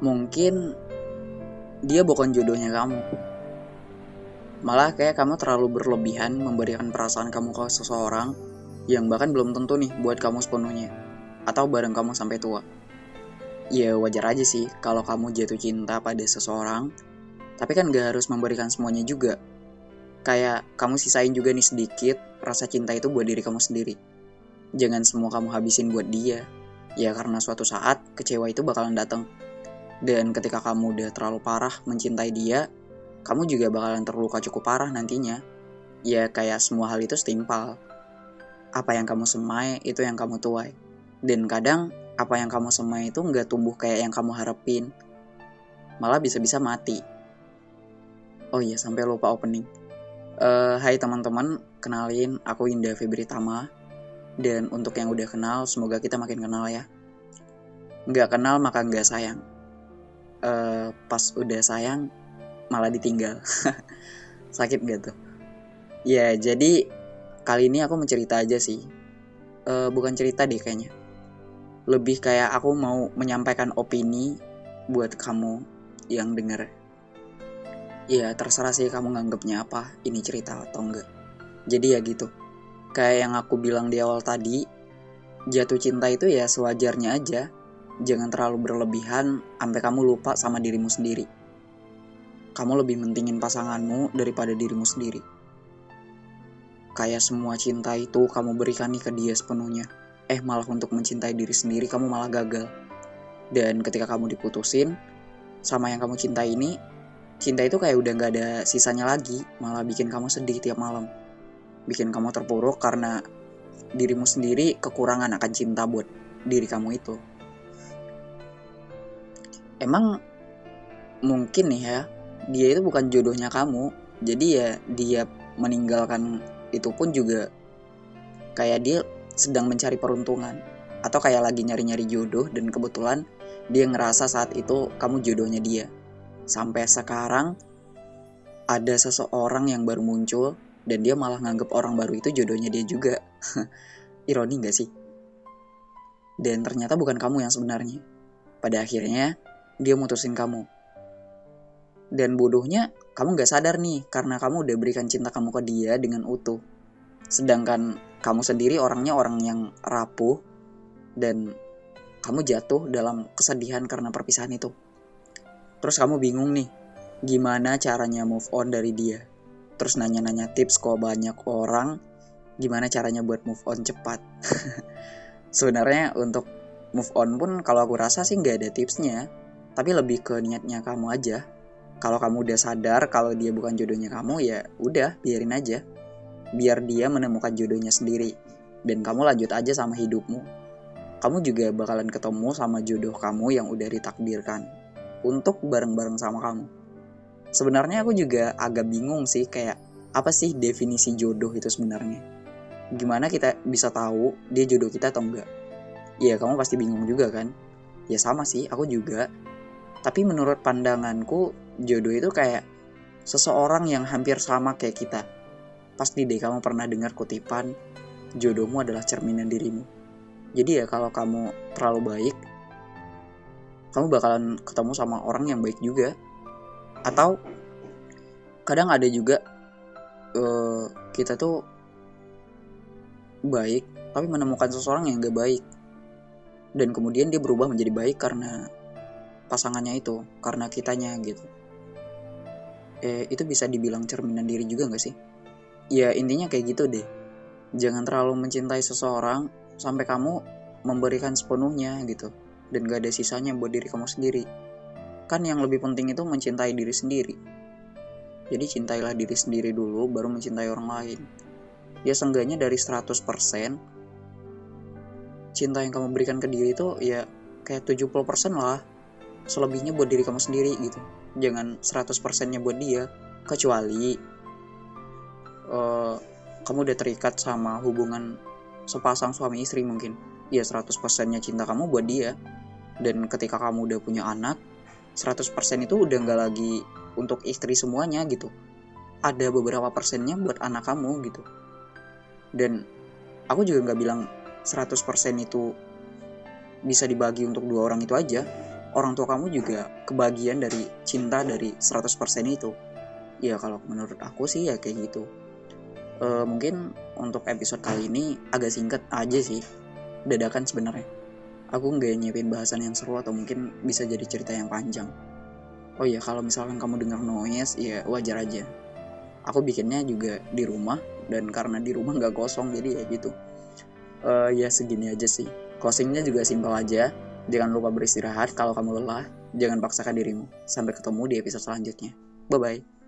mungkin dia bukan jodohnya kamu. Malah kayak kamu terlalu berlebihan memberikan perasaan kamu ke seseorang yang bahkan belum tentu nih buat kamu sepenuhnya atau bareng kamu sampai tua. Ya wajar aja sih kalau kamu jatuh cinta pada seseorang, tapi kan gak harus memberikan semuanya juga. Kayak kamu sisain juga nih sedikit rasa cinta itu buat diri kamu sendiri. Jangan semua kamu habisin buat dia. Ya karena suatu saat kecewa itu bakalan datang. Dan ketika kamu udah terlalu parah mencintai dia, kamu juga bakalan terluka cukup parah nantinya. Ya kayak semua hal itu setimpal. Apa yang kamu semai itu yang kamu tuai. Dan kadang apa yang kamu semai itu nggak tumbuh kayak yang kamu harapin. Malah bisa-bisa mati. Oh iya, sampai lupa opening. Uh, hai teman-teman, kenalin aku Indah Febri Tama. Dan untuk yang udah kenal, semoga kita makin kenal ya. Nggak kenal maka nggak sayang. Uh, pas udah sayang, malah ditinggal. Sakit gak tuh? Ya, jadi kali ini aku mencerita aja sih. Uh, bukan cerita deh kayaknya lebih kayak aku mau menyampaikan opini buat kamu yang denger ya terserah sih kamu nganggapnya apa ini cerita atau enggak jadi ya gitu kayak yang aku bilang di awal tadi jatuh cinta itu ya sewajarnya aja jangan terlalu berlebihan sampai kamu lupa sama dirimu sendiri kamu lebih mentingin pasanganmu daripada dirimu sendiri kayak semua cinta itu kamu berikan nih ke dia sepenuhnya eh malah untuk mencintai diri sendiri kamu malah gagal. Dan ketika kamu diputusin sama yang kamu cintai ini, cinta itu kayak udah gak ada sisanya lagi, malah bikin kamu sedih tiap malam. Bikin kamu terpuruk karena dirimu sendiri kekurangan akan cinta buat diri kamu itu. Emang mungkin nih ya, dia itu bukan jodohnya kamu, jadi ya dia meninggalkan itu pun juga kayak dia sedang mencari peruntungan atau kayak lagi nyari-nyari jodoh dan kebetulan dia ngerasa saat itu kamu jodohnya dia. Sampai sekarang ada seseorang yang baru muncul dan dia malah nganggep orang baru itu jodohnya dia juga. Ironi gak sih? Dan ternyata bukan kamu yang sebenarnya. Pada akhirnya dia mutusin kamu. Dan bodohnya kamu gak sadar nih karena kamu udah berikan cinta kamu ke dia dengan utuh. Sedangkan kamu sendiri orangnya orang yang rapuh dan kamu jatuh dalam kesedihan karena perpisahan itu. Terus kamu bingung nih, gimana caranya move on dari dia? Terus nanya-nanya tips kok banyak orang, gimana caranya buat move on cepat? Sebenarnya untuk move on pun kalau aku rasa sih nggak ada tipsnya, tapi lebih ke niatnya kamu aja. Kalau kamu udah sadar kalau dia bukan jodohnya kamu ya udah biarin aja biar dia menemukan jodohnya sendiri dan kamu lanjut aja sama hidupmu. Kamu juga bakalan ketemu sama jodoh kamu yang udah ditakdirkan untuk bareng-bareng sama kamu. Sebenarnya aku juga agak bingung sih kayak apa sih definisi jodoh itu sebenarnya? Gimana kita bisa tahu dia jodoh kita atau enggak? Ya kamu pasti bingung juga kan? Ya sama sih, aku juga. Tapi menurut pandanganku, jodoh itu kayak seseorang yang hampir sama kayak kita Pasti deh kamu pernah dengar kutipan, jodohmu adalah cerminan dirimu. Jadi ya kalau kamu terlalu baik, kamu bakalan ketemu sama orang yang baik juga. Atau kadang ada juga uh, kita tuh baik, tapi menemukan seseorang yang gak baik. Dan kemudian dia berubah menjadi baik karena pasangannya itu, karena kitanya gitu. Eh, itu bisa dibilang cerminan diri juga gak sih? ya intinya kayak gitu deh. Jangan terlalu mencintai seseorang sampai kamu memberikan sepenuhnya gitu. Dan gak ada sisanya buat diri kamu sendiri. Kan yang lebih penting itu mencintai diri sendiri. Jadi cintailah diri sendiri dulu baru mencintai orang lain. Ya seenggaknya dari 100% cinta yang kamu berikan ke dia itu ya kayak 70% lah selebihnya buat diri kamu sendiri gitu. Jangan 100% nya buat dia. Kecuali uh, kamu udah terikat sama hubungan sepasang suami istri mungkin. Ya 100% nya cinta kamu buat dia. Dan ketika kamu udah punya anak 100% itu udah nggak lagi untuk istri semuanya gitu. Ada beberapa persennya buat anak kamu gitu. Dan aku juga nggak bilang 100% itu bisa dibagi untuk dua orang itu aja orang tua kamu juga kebagian dari cinta dari 100% itu. Ya kalau menurut aku sih ya kayak gitu. E, mungkin untuk episode kali ini agak singkat aja sih dadakan sebenarnya. Aku nggak nyiapin bahasan yang seru atau mungkin bisa jadi cerita yang panjang. Oh ya kalau misalkan kamu dengar noise ya wajar aja. Aku bikinnya juga di rumah dan karena di rumah nggak kosong jadi ya gitu. Uh, ya segini aja sih. Closingnya juga simpel aja Jangan lupa beristirahat kalau kamu lelah. Jangan paksakan dirimu. Sampai ketemu di episode selanjutnya. Bye-bye.